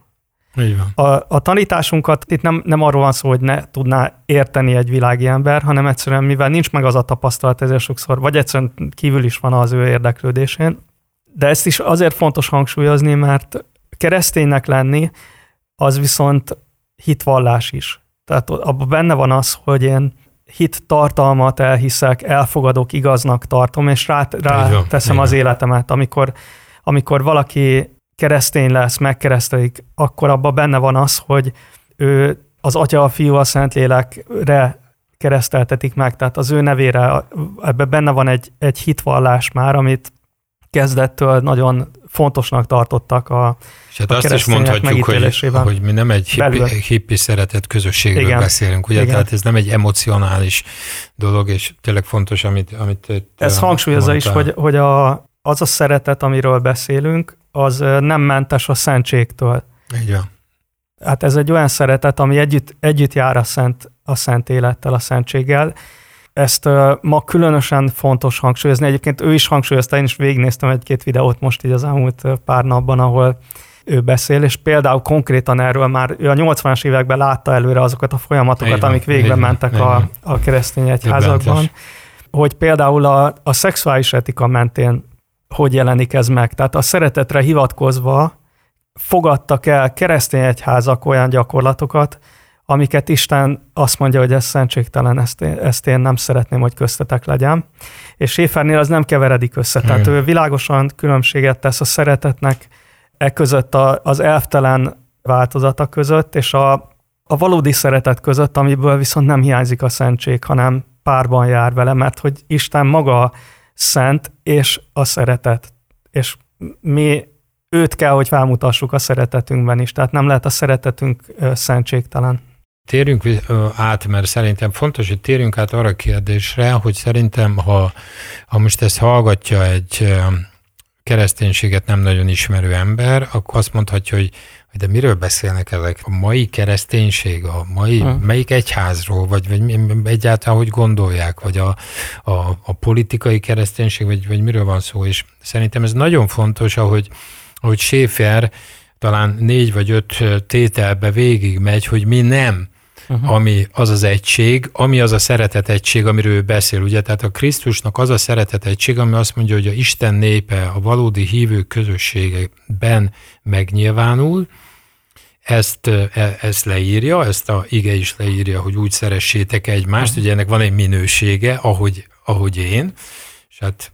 Így van. A, a tanításunkat itt nem, nem arról van szó, hogy ne tudná érteni egy világi ember, hanem egyszerűen, mivel nincs meg az a tapasztalat, ezért sokszor, vagy egyszerűen kívül is van az ő érdeklődésén. De ezt is azért fontos hangsúlyozni, mert kereszténynek lenni, az viszont hitvallás is. Tehát abban benne van az, hogy én hit tartalmat elhiszek, elfogadok, igaznak tartom, és rá, rá van, teszem az életemet. Amikor, amikor valaki keresztény lesz, megkeresztelik, akkor abban benne van az, hogy ő az Atya, a Fiú, a Szentlélekre kereszteltetik meg, tehát az ő nevére, ebben benne van egy, egy hitvallás már, amit kezdettől nagyon fontosnak tartottak a, És hát a azt is mondhatjuk, hogy, hogy mi nem egy hippi, hippi szeretett közösségről Igen. beszélünk, ugye? Igen. Tehát ez nem egy emocionális dolog, és tényleg fontos, amit, amit Ez hangsúlyozza is, mondtál. hogy, hogy a, az a szeretet, amiről beszélünk, az nem mentes a szentségtől. Így van. Hát ez egy olyan szeretet, ami együtt, együtt jár a szent, a szent élettel, a szentséggel. Ezt ma különösen fontos hangsúlyozni. Egyébként ő is hangsúlyozta, én is végignéztem egy-két videót most így az elmúlt pár napban, ahol ő beszél, és például konkrétan erről már ő a 80-as években látta előre azokat a folyamatokat, van, amik végbe van, mentek a, a keresztény egyházakban, hogy például a, a szexuális etika mentén hogy jelenik ez meg. Tehát a szeretetre hivatkozva fogadtak el keresztény egyházak olyan gyakorlatokat, amiket Isten azt mondja, hogy ez szentségtelen, ezt én, ezt én nem szeretném, hogy köztetek legyen. És Séfernél az nem keveredik össze. Tehát ő világosan különbséget tesz a szeretetnek e között a, az elvtelen változata között, és a, a valódi szeretet között, amiből viszont nem hiányzik a szentség, hanem párban jár vele, mert hogy Isten maga szent és a szeretet. És mi őt kell, hogy felmutassuk a szeretetünkben is. Tehát nem lehet a szeretetünk szentségtelen. Térjünk át, mert szerintem fontos, hogy térjünk át arra a kérdésre, hogy szerintem, ha, ha most ezt hallgatja egy kereszténységet nem nagyon ismerő ember, akkor azt mondhatja, hogy de miről beszélnek ezek? A mai kereszténység, a mai, Hmm. melyik egyházról, vagy, vagy egyáltalán hogy gondolják, vagy a, a, a politikai kereszténység, vagy, vagy miről van szó, és szerintem ez nagyon fontos, ahogy, ahogy Schaefer talán négy vagy öt tételbe végig megy, hogy mi nem, uh-huh. ami az az egység, ami az a szeretet egység, amiről ő beszél. Ugye, tehát a Krisztusnak az a szeretet egység, ami azt mondja, hogy a Isten népe a valódi hívők közösségeben megnyilvánul, ezt, e- ezt leírja, ezt a ige is leírja, hogy úgy szeressétek egymást, ugye ennek van egy minősége, ahogy, ahogy én, és hát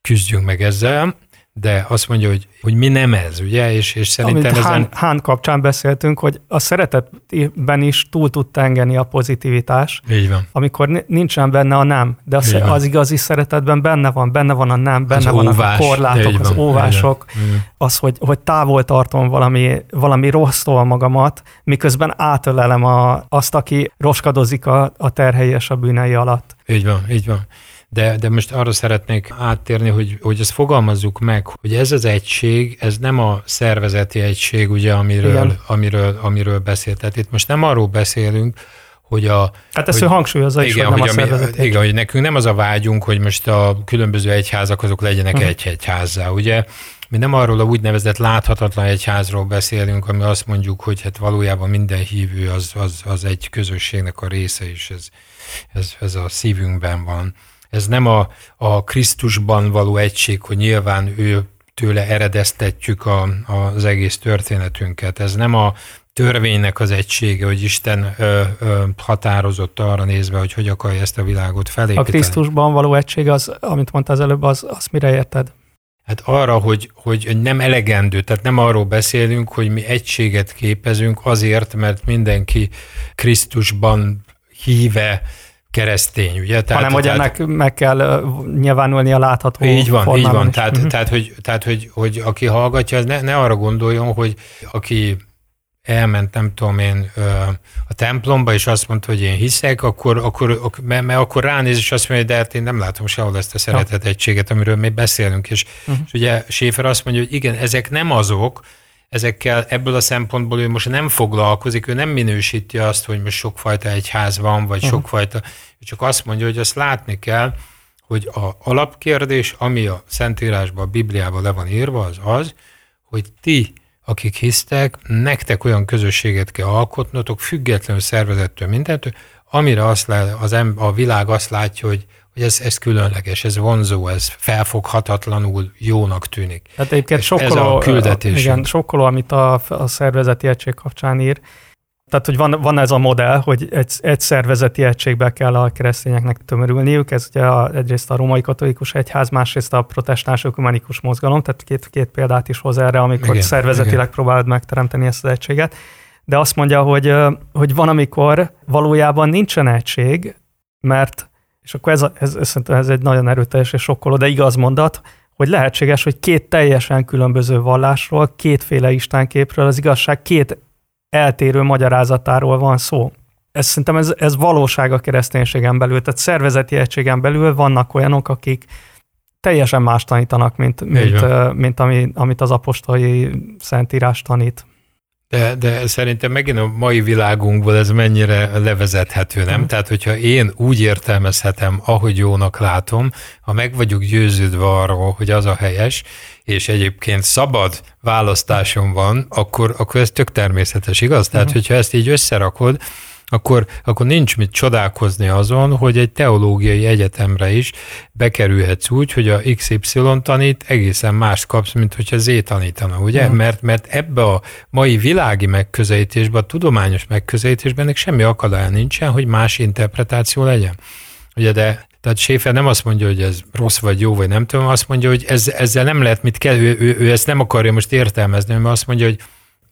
küzdjünk meg ezzel, de azt mondja, hogy, hogy mi nem ez, ugye, és, és Amit szerintem Hán, ezen... Hán kapcsán beszéltünk, hogy a szeretetben is túl tud tengeni a pozitivitás, Így van. amikor ni- nincsen benne a nem, de az, van. az igazi szeretetben benne van, benne van a nem, benne Az vannak óvás. a korlátok, Így az van. óvások, Így van. az, hogy, hogy távol tartom valami, valami rossztól magamat, miközben átölelem a, azt, aki roskadozik a, a terhei és a bűnei alatt. Így van, így van. De, de most arra szeretnék áttérni, hogy, hogy ezt fogalmazzuk meg, hogy ez az egység, ez nem a szervezeti egység, ugye, amiről, Igen. amiről, amiről beszélt. Tehát itt most nem arról beszélünk, hogy a... Hát ezt hogy, ő hangsúlyozza is, igen, hogy nem hogy a ami- szervezeti. Igen, hogy nekünk nem az a vágyunk, hogy most a különböző egyházak azok legyenek Mhm. egy egyházzá, ugye? Mi nem arról a úgynevezett láthatatlan egyházról beszélünk, ami azt mondjuk, hogy hát valójában minden hívő az, az, az egy közösségnek a része, és ez, ez, ez a szívünkben van. Ez nem a, a Krisztusban való egység, hogy nyilván ő tőle eredeztetjük a, az egész történetünket. Ez nem a törvénynek az egysége, hogy Isten ö, ö, határozott arra nézve, hogy hogy akarja ezt a világot A felépíteni. Krisztusban való egység, az, amit mondtál az előbb, az, az mire érted? Hát arra, hogy, hogy nem elegendő, tehát nem arról beszélünk, hogy mi egységet képezünk azért, mert mindenki Krisztusban híve keresztény, ugye? Tehát, Hanem, hogy ennek meg kell nyilvánulni a látható Így van, így van. Tehát, uh-huh. tehát, hogy, tehát hogy, hogy aki hallgatja, ne, ne arra gondoljon, hogy aki elment, nem tudom én, a templomba, és azt mondta, hogy én hiszek, akkor, akkor, mert, mert akkor ránéz, és azt mondja, hogy de hát én nem látom sehol ezt a szeretetegységet, amiről mi beszélünk. És, uh-huh. és ugye Schäfer azt mondja, hogy igen, ezek nem azok, ezekkel ebből a szempontból ő most nem foglalkozik, ő nem minősíti azt, hogy most sokfajta egyház van, vagy uh-huh. sokfajta, csak azt mondja, hogy azt látni kell, hogy a alapkérdés, ami a Szentírásban, a Bibliában le van írva, az az, hogy ti, akik hisztek, nektek olyan közösséget kell alkotnotok, függetlenül szervezettől mindentől, amire azt le, az em, a világ azt látja, hogy hogy ez, ez különleges, ez vonzó, ez felfoghatatlanul jónak tűnik. Tehát egyébként sokkoló, ez a küldetés. Igen, sokkoló, amit a, a szervezeti egység kapcsán ír. Tehát, hogy van, van ez a modell, hogy egy, egy szervezeti egységbe kell a keresztényeknek tömörülniük, ez ugye a, egyrészt a római katolikus egyház, másrészt a protestáns ökumenikus mozgalom, tehát két, két példát is hoz erre, amikor igen, szervezetileg igen. próbálod megteremteni ezt az egységet. De azt mondja, hogy, hogy van, amikor valójában nincsen egység, mert és akkor ez, a, ez, ez, ez egy nagyon erőteljes és sokkoló, de igaz mondat, hogy lehetséges, hogy két teljesen különböző vallásról, kétféle istenképről, az igazság két eltérő magyarázatáról van szó. Ez szerintem ez, ez valóság a kereszténységen belül, tehát szervezeti egységen belül vannak olyanok, akik teljesen más tanítanak, mint, mint, mint ami, amit az apostolai szentírás tanít. De, de szerintem megint a mai világunkból ez mennyire levezethető, nem? Mm. Tehát, hogyha én úgy értelmezhetem, ahogy jónak látom, ha meg vagyok győződve arról, hogy az a helyes, és egyébként szabad választásom van, akkor, akkor ez tök természetes, igaz? Tehát, mm. hogyha ezt így összerakod, akkor, akkor nincs mit csodálkozni azon, hogy egy teológiai egyetemre is bekerülhetsz úgy, hogy a XY tanít, egészen más kapsz, mint hogyha Z tanítana, ugye? Uh-huh. Mert, mert ebbe a mai világi megközelítésben, a tudományos megközelítésben ennek semmi akadálya nincsen, hogy más interpretáció legyen. Ugye, de tehát Schäfer nem azt mondja, hogy ez rossz vagy jó, vagy nem tudom, azt mondja, hogy ez, ezzel nem lehet mit kell, ő, ő, ő ezt nem akarja most értelmezni, mert azt mondja, hogy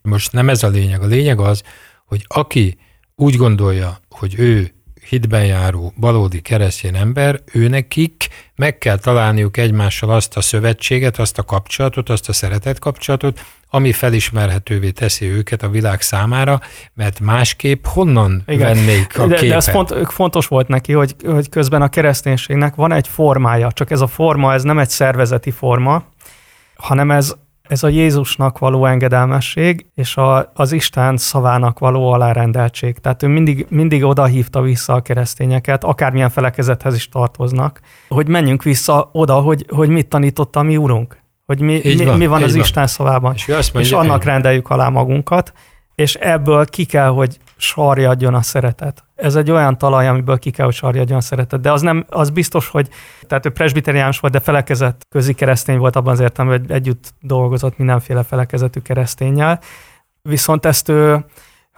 most nem ez a lényeg. A lényeg az, hogy aki úgy gondolja, hogy ő hitben járó, valódi keresztény ember, ő nekik meg kell találniuk egymással azt a szövetséget, azt a kapcsolatot, azt a szeretet kapcsolatot, ami felismerhetővé teszi őket a világ számára, mert másképp honnan Igen. vennék a de, képet? De ez font, fontos volt neki, hogy, hogy közben a kereszténységnek van egy formája, csak ez a forma, ez nem egy szervezeti forma, hanem ez ez a Jézusnak való engedelmesség, és a, az Isten szavának való alárendeltség. Tehát ő mindig, mindig oda hívta vissza a keresztényeket, akármilyen felekezethez is tartoznak, hogy menjünk vissza oda, hogy, hogy mit tanított a mi Urunk. Hogy mi, mi, van, mi van az van. Isten szavában. És, mondja, és annak rendeljük alá magunkat, és ebből ki kell, hogy sarjadjon a szeretet. Ez egy olyan talaj, amiből ki kell, hogy sarjadjon szeretet. De az, nem, az biztos, hogy tehát ő presbiteriánus volt, de felekezett közi keresztény volt abban az értelemben, hogy együtt dolgozott mindenféle felekezetű keresztényel. Viszont ezt ő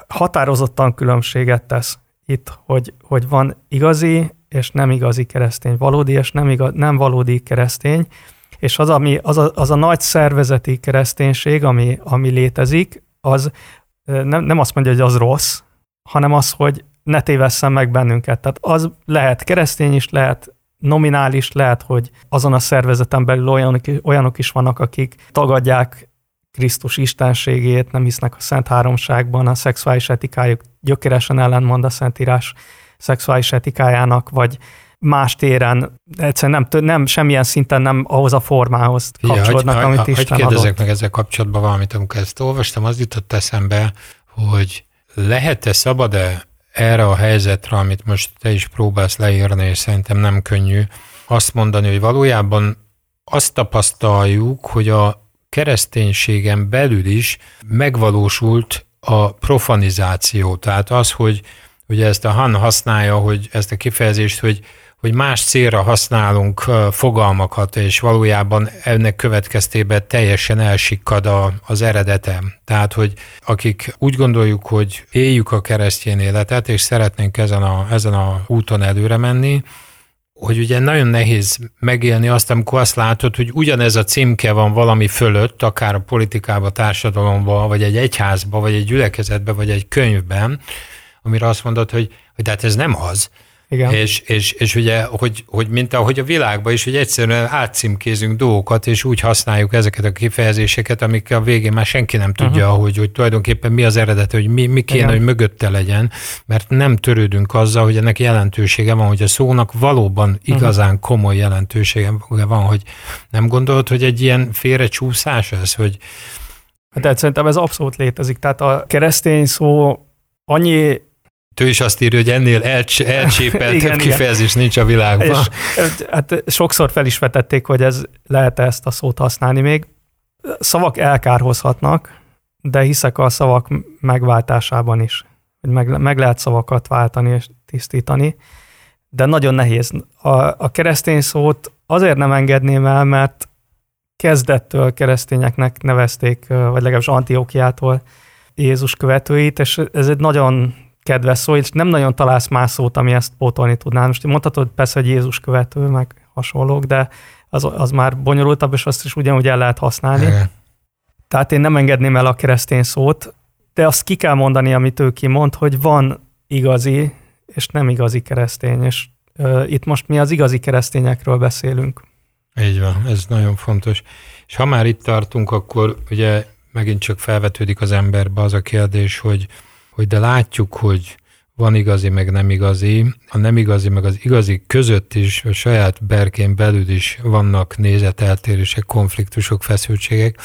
határozottan különbséget tesz itt, hogy, hogy van igazi és nem igazi keresztény, valódi és nem, igaz, nem valódi keresztény, és az, ami, az, a, az a nagy szervezeti kereszténység, ami, ami létezik, az nem, nem azt mondja, hogy az rossz, hanem az, hogy ne tévesszen meg bennünket. Tehát az lehet keresztény is, lehet nominális, lehet, hogy azon a szervezeten belül olyanok, olyanok is vannak, akik tagadják Krisztus istenségét, nem hisznek a Szent Háromságban, a szexuális etikájuk gyökeresen ellentmond a Szentírás szexuális etikájának, vagy más téren, egyszerűen nem, nem, semmilyen szinten nem ahhoz a formához kapcsolódnak, ja, amit ha, Isten hogy kérdezek meg ezzel kapcsolatban valamit, amikor ezt olvastam, az jutott eszembe, hogy lehet-e, szabad-e erre a helyzetre, amit most te is próbálsz leírni, és szerintem nem könnyű, azt mondani, hogy valójában azt tapasztaljuk, hogy a kereszténységen belül is megvalósult a profanizáció. Tehát az, hogy ugye ezt a Han használja, hogy ezt a kifejezést, hogy hogy más célra használunk fogalmakat, és valójában ennek következtében teljesen elsikkad a, az eredete. Tehát, hogy akik úgy gondoljuk, hogy éljük a keresztény életet, és szeretnénk ezen a, ezen a úton előre menni, hogy ugye nagyon nehéz megélni azt, amikor azt látod, hogy ugyanez a címke van valami fölött, akár a politikába, társadalomba, vagy egy egyházba, vagy egy gyülekezetbe, vagy egy könyvben, amire azt mondod, hogy, hogy hát ez nem az, Igen. És, és, és ugye, hogy, hogy mint ahogy a világban is, hogy egyszerűen átcímkézünk dolgokat, és úgy használjuk ezeket a kifejezéseket, amik a végén már senki nem tudja, uh-huh. hogy, hogy tulajdonképpen mi az eredet, hogy mi, mi kéne, Igen. hogy mögötte legyen, mert nem törődünk azzal, hogy ennek jelentősége van, hogy a szónak valóban mhm. igazán uh-huh. komoly jelentősége van, hogy nem gondolod, hogy egy ilyen félrecsúszás ez, hogy Hát szerintem ez abszolút létezik. Tehát a keresztény szó annyi ő is azt írja, hogy ennél elcs- elcsépeltebb kifejezés igen. nincs a világban. És, hát sokszor fel is vetették, hogy ez lehet ezt a szót használni még. Szavak elkárhozhatnak, de hiszek a szavak megváltásában is. Hogy meg, meg lehet szavakat váltani és tisztítani, de nagyon nehéz. A, a keresztény szót azért nem engedném el, mert kezdettől keresztényeknek nevezték, vagy legalábbis Antiókiától Jézus követőit, és ez egy nagyon kedves szó, és nem nagyon találsz más szót, ami ezt pótolni tudná. Most mondhatod persze, hogy Jézus követő, meg hasonlók, de az, az már bonyolultabb, és azt is ugyanúgy el lehet használni. Igen. Tehát én nem engedném el a keresztény szót, de azt ki kell mondani, amit ő kimond, hogy van igazi és nem igazi keresztény, és uh, itt most mi az igazi keresztényekről beszélünk. Így van, ez nagyon fontos. És ha már itt tartunk, akkor ugye megint csak felvetődik az emberbe az a kérdés, hogy hogy de látjuk, hogy van igazi, meg nem igazi. A nem igazi, meg az igazi között is, a saját berkén belül is vannak nézeteltérések, konfliktusok, feszültségek.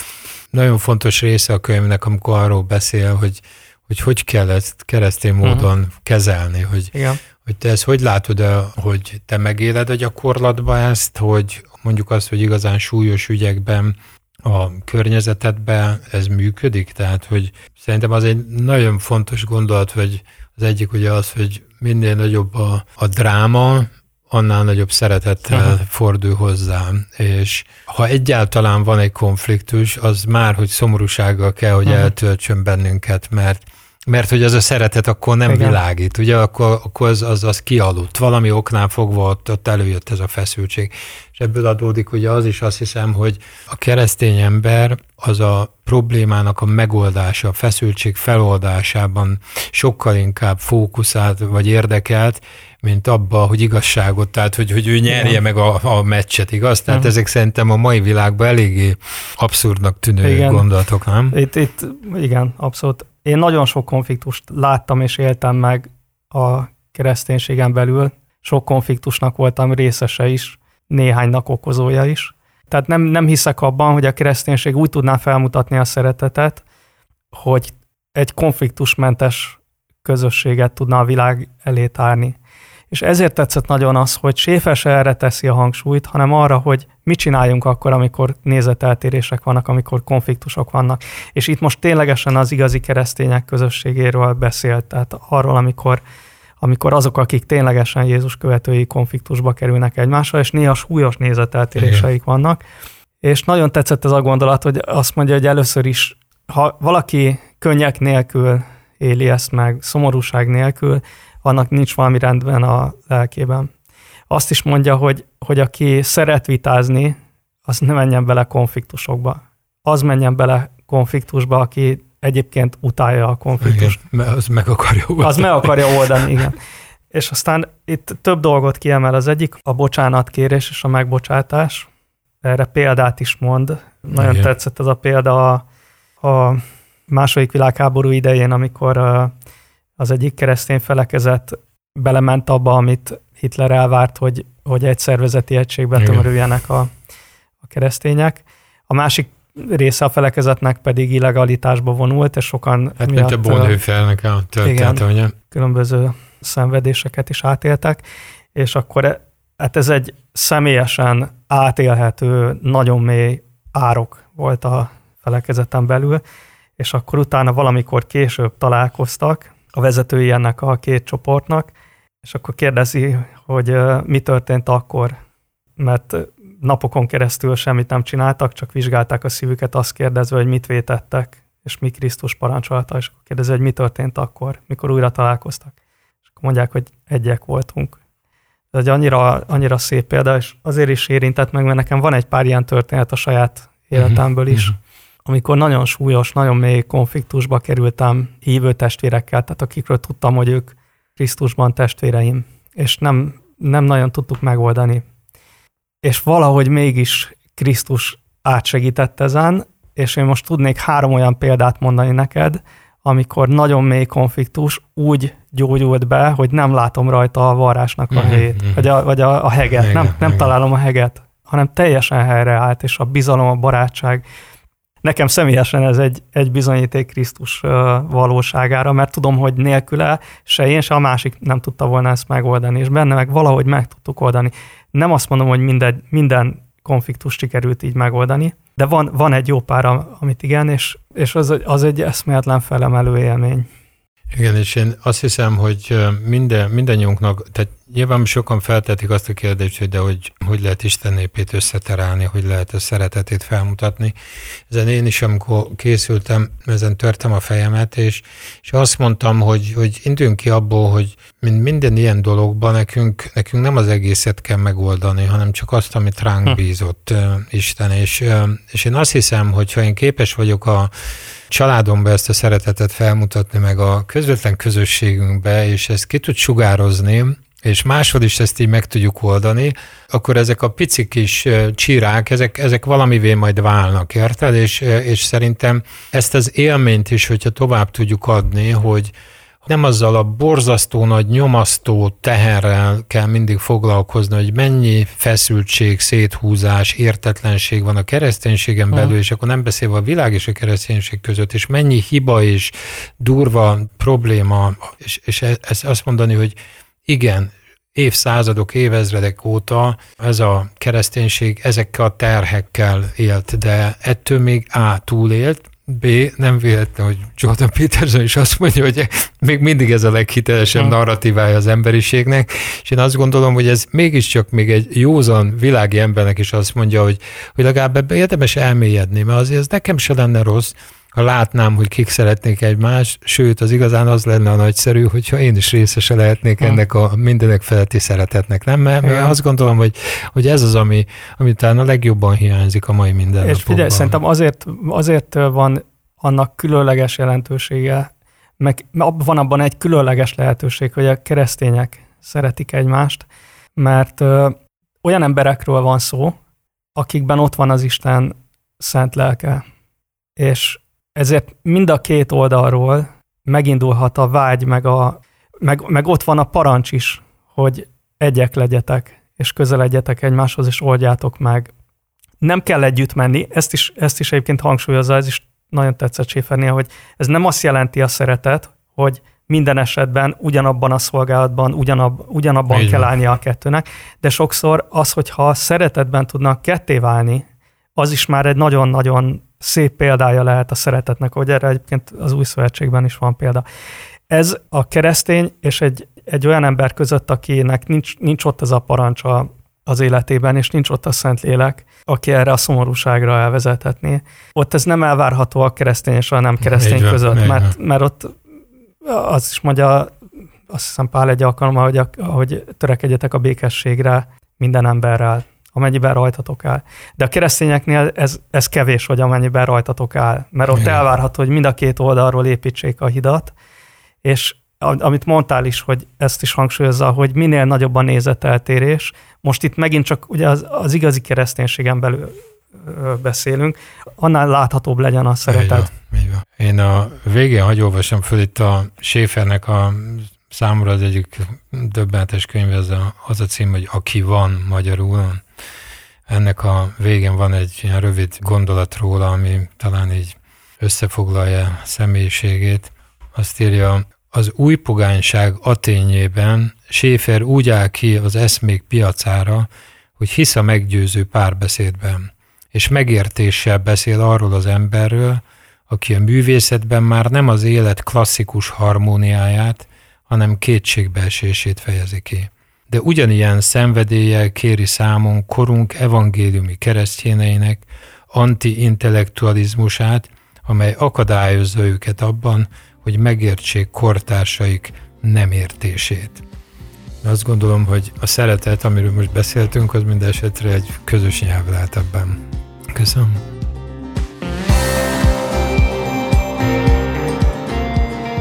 Nagyon fontos része a könyvnek, amikor arról beszél, hogy hogy, hogy kell ezt keresztény mhm. módon uh-huh. kezelni, hogy, Igen. hogy te ezt hogy látod, hogy te megéled a gyakorlatban ezt, hogy mondjuk azt, hogy igazán súlyos ügyekben a környezetedben ez működik? Tehát, hogy szerintem az egy nagyon fontos gondolat, hogy az egyik ugye az, hogy minél nagyobb a, a dráma, annál nagyobb szeretettel Aha. fordul hozzá. És ha egyáltalán van egy konfliktus, az már, hogy szomorúsággal kell, hogy Aha. eltöltsön bennünket, mert mert hogy ez a szeretet akkor nem Igen. világít, ugye, akkor, akkor az, az, az kialudt. Valami oknál fogva ott, ott előjött ez a feszültség. És ebből adódik ugye az is azt hiszem, hogy a keresztény ember az a problémának a megoldása, a feszültség feloldásában sokkal inkább fókuszált vagy érdekelt, mint abba, hogy igazságot, tehát hogy, hogy ő nyerje igen. meg a, a meccset, igaz? Tehát uh-huh. ezek szerintem a mai világban eléggé abszurdnak tűnő igen. gondolatok, nem? Itt, itt igen, abszolút. Én nagyon sok konfliktust láttam és éltem meg a kereszténységen belül. Sok konfliktusnak voltam részese is, néhánynak okozója is. Tehát nem, nem hiszek abban, hogy a kereszténység úgy tudná felmutatni a szeretetet, hogy egy konfliktusmentes közösséget tudna a világ elé tárni. És ezért tetszett nagyon az, hogy Séfer se erre teszi a hangsúlyt, hanem arra, hogy mit csináljunk akkor, amikor nézeteltérések vannak, amikor konfliktusok vannak. És itt most ténylegesen az igazi keresztények közösségéről beszélt, tehát arról, amikor amikor azok, akik ténylegesen Jézus követői konfliktusba kerülnek egymással, és néha súlyos nézeteltéréseik Igen. vannak. És nagyon tetszett ez a gondolat, hogy azt mondja, hogy először is, ha valaki könnyek nélkül éli ezt meg, szomorúság nélkül, annak nincs valami rendben a lelkében. Azt is mondja, hogy, hogy aki szeret vitázni, az ne menjen bele konfliktusokba. Az menjen bele konfliktusba, aki egyébként utálja a konfliktust. Igen, az meg akarja oldani. Az meg akarja oldani, igen. És aztán itt több dolgot kiemel. Az egyik a bocsánatkérés és a megbocsátás. Erre példát is mond. Nagyon igen. tetszett ez a példa a, a második világháború idején, amikor az egyik keresztény felekezet belement abba, amit Hitler elvárt, hogy, hogy egy szervezeti egységbe tömörüljenek a, a keresztények. A másik része a felekezetnek pedig illegalitásba vonult, és sokan Hát miatt, mint a Bonhoeffernek a története, igen, különböző szenvedéseket is átéltek, és akkor e, hát ez egy személyesen átélhető, nagyon mély árok volt a felekezeten belül, és akkor utána valamikor később találkoztak a vezetői ennek a két csoportnak, és akkor kérdezi, hogy mi történt akkor, mert napokon keresztül semmit nem csináltak, csak vizsgálták a szívüket, azt kérdezve, hogy mit vétettek, és mi Krisztus parancsolata, és akkor kérdezi, hogy mi történt akkor, mikor újra találkoztak. És akkor mondják, hogy egyek voltunk. Ez egy annyira, annyira szép példa, és azért is érintett meg, mert nekem van egy pár ilyen történet a saját életemből is, uh-huh. Amikor nagyon súlyos, nagyon mély konfliktusba kerültem hívő testvérekkel, tehát akikről tudtam, hogy ők Krisztusban testvéreim, és nem, nem nagyon tudtuk megoldani. És valahogy mégis Krisztus átsegített ezen, és én most tudnék három olyan példát mondani neked, amikor nagyon mély konfliktus úgy gyógyult be, hogy nem látom rajta a varrásnak a mhm, helyét, mm-hmm. vagy, a, vagy a, a heget, Hege, nem, nem találom a heget, hanem teljesen helyreállt, és a bizalom, a barátság. Nekem személyesen ez egy, egy bizonyíték Krisztus valóságára, mert tudom, hogy nélküle se én, se a másik nem tudta volna ezt megoldani, és benne meg valahogy meg tudtuk oldani. Nem azt mondom, hogy minden, minden konfliktus sikerült így megoldani, de van, van egy jó pár, amit igen, és, és az, az egy eszméletlen felemelő élmény. Igen, és én azt hiszem, hogy minden, mindannyiunknak, tehát nyilván sokan feltetik azt a kérdést, hogy de hogy, hogy lehet Isten népét összeterálni, hogy lehet a szeretetét felmutatni. Ezen én is, amikor készültem, ezen törtem a fejemet, és, és azt mondtam, hogy, hogy indulunk ki abból, hogy minden ilyen dologban nekünk, nekünk nem az egészet kell megoldani, hanem csak azt, amit ránk hm. bízott Isten. És, és én azt hiszem, hogy ha én képes vagyok a családomba ezt a szeretetet felmutatni, meg a közvetlen közösségünkbe, és ezt ki tud sugározni, és máshol is ezt így meg tudjuk oldani, akkor ezek a pici kis csírák, ezek, ezek valamivé majd válnak, érted? És, és szerintem ezt az élményt is, hogyha tovább tudjuk adni, hogy, nem azzal a borzasztó nagy nyomasztó teherrel kell mindig foglalkozni, hogy mennyi feszültség, széthúzás, értetlenség van a kereszténységen belül, és akkor nem beszélve a világ és a kereszténység között, és mennyi hiba és durva probléma, és, és e, ezt azt mondani, hogy igen, évszázadok, évezredek óta ez a kereszténység ezekkel a terhekkel élt, de ettől még A túlélt, B, nem véletlen, hogy Jordan Peterson is azt mondja, hogy még mindig ez a leghitelesebb hmm. narratívája az emberiségnek, és én azt gondolom, hogy ez mégiscsak még egy józan világi embernek is azt mondja, hogy, hogy legalább ebbe érdemes elmélyedni, mert azért ez nekem se lenne rossz, ha látnám, hogy kik szeretnék egymást, sőt, az igazán az lenne a nagyszerű, hogyha én is részese lehetnék hmm. ennek a mindenek feletti szeretetnek, nem? Mert, mert azt gondolom, hogy, hogy ez az, ami, ami talán a legjobban hiányzik a mai mindennapokban. És figyelj, szerintem azért, azért van annak különleges jelentősége, meg van abban egy különleges lehetőség, hogy a keresztények szeretik egymást, mert ö, olyan emberekről van szó, akikben ott van az Isten szent lelke. És ezért mind a két oldalról megindulhat a vágy, meg, a, meg, meg ott van a parancs is, hogy egyek legyetek, és közeledjetek egymáshoz, és oldjátok meg. Nem kell együtt menni, ezt is, ezt is egyébként hangsúlyozza, ez is nagyon tetszett Schäfernél, hogy ez nem azt jelenti a szeretet, hogy minden esetben ugyanabban a szolgálatban, ugyanab, ugyanabban Így kell állnia a kettőnek, de sokszor az, hogyha szeretetben tudnak ketté válni, az is már egy nagyon-nagyon szép példája lehet a szeretetnek, hogy erre egyébként az új szövetségben is van példa. Ez a keresztény és egy, egy olyan ember között, akinek nincs, nincs ott ez a parancsa az életében, és nincs ott a Szent Lélek, aki erre a szomorúságra elvezethetné. Ott ez nem elvárható a keresztény és a nem keresztény van, között, mert, mert ott az is mondja, azt hiszem Pál egy alkalommal, hogy, hogy törekedjetek a békességre minden emberrel, amennyiben rajtatok áll. De a keresztényeknél ez, ez kevés, hogy amennyiben rajtatok áll, mert ott Igen. elvárható, hogy mind a két oldalról építsék a hidat, és amit mondtál is, hogy ezt is hangsúlyozza, hogy minél nagyobb a nézeteltérés. Most itt megint csak ugye az, az igazi kereszténységen belül beszélünk, annál láthatóbb legyen a szeretet. Így van, így van. Én a végén hagyolvasom föl itt a Schäfernek a számomra az egyik döbbenetes könyv, az a, az a cím, hogy Aki van magyarul. Ennek a végén van egy ilyen rövid gondolat róla, ami talán így összefoglalja személyiségét. Azt írja, az új pogányság atényében Séfer úgy áll ki az eszmék piacára, hogy hisz a meggyőző párbeszédben, és megértéssel beszél arról az emberről, aki a művészetben már nem az élet klasszikus harmóniáját, hanem kétségbeesését fejezi ki. De ugyanilyen szenvedéllyel kéri számon korunk evangéliumi keresztjéneinek anti-intellektualizmusát, amely akadályozza őket abban, hogy megértsék kortársaik nem értését. Azt gondolom, hogy a szeretet, amiről most beszéltünk, az minden esetre egy közös nyelv lehet ebben. Köszönöm.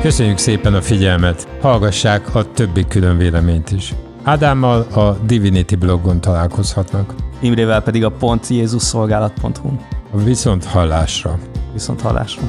Köszönjük szépen a figyelmet, hallgassák a többi külön véleményt is. Ádámmal a Divinity blogon találkozhatnak. Imrével pedig a pontjézusszolgálat.hu. Viszont hallásra. Viszont hallásra.